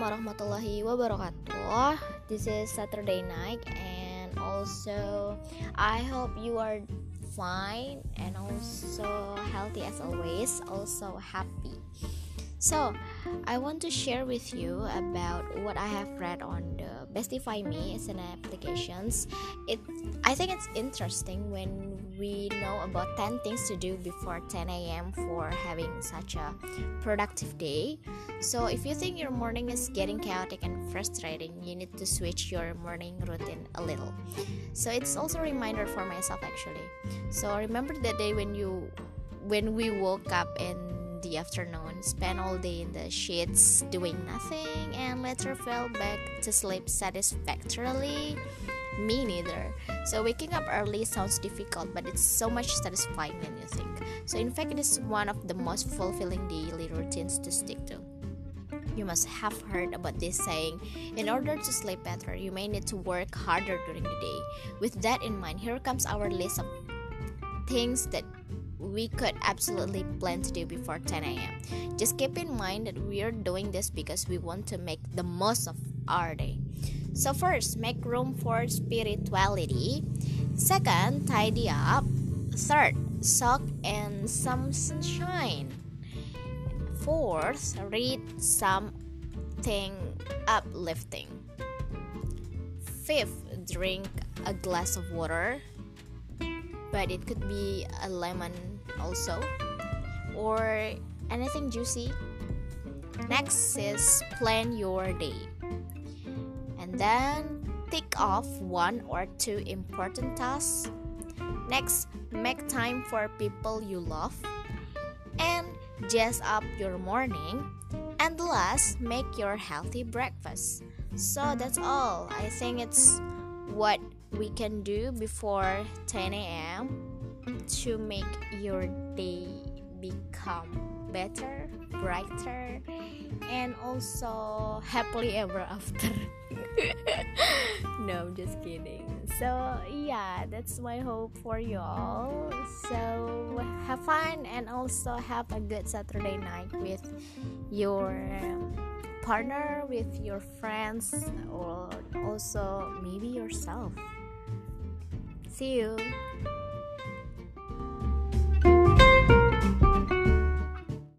warahmatullahi wabarakatuh. This is Saturday night, and also I hope you are fine and also healthy as always, also happy. So, I want to share with you about what I have read on the Bestify Me as an applications. It I think it's interesting when we know about 10 things to do before 10 a.m. for having such a productive day. So, if you think your morning is getting chaotic and frustrating, you need to switch your morning routine a little. So, it's also a reminder for myself actually. So, remember that day when you when we woke up in the afternoon, spent all day in the sheets doing nothing, and later fell back to sleep satisfactorily me neither. So waking up early sounds difficult, but it's so much satisfying than you think. So in fact, it is one of the most fulfilling daily routines to stick to. You must have heard about this saying in order to sleep better, you may need to work harder during the day. With that in mind, here comes our list of things that we could absolutely plan to do before 10 a.m. Just keep in mind that we are doing this because we want to make the most of our day. So, first, make room for spirituality. Second, tidy up. Third, soak in some sunshine. Fourth, read something uplifting. Fifth, drink a glass of water, but it could be a lemon also, or anything juicy. Next is plan your day and then tick off one or two important tasks. Next, make time for people you love. And jazz up your morning. And last, make your healthy breakfast. So that's all. I think it's what we can do before 10 a.m. to make your day become better, brighter, and also happily ever after. no, I'm just kidding. So, yeah, that's my hope for you all. So, have fun and also have a good Saturday night with your partner, with your friends, or also maybe yourself. See you.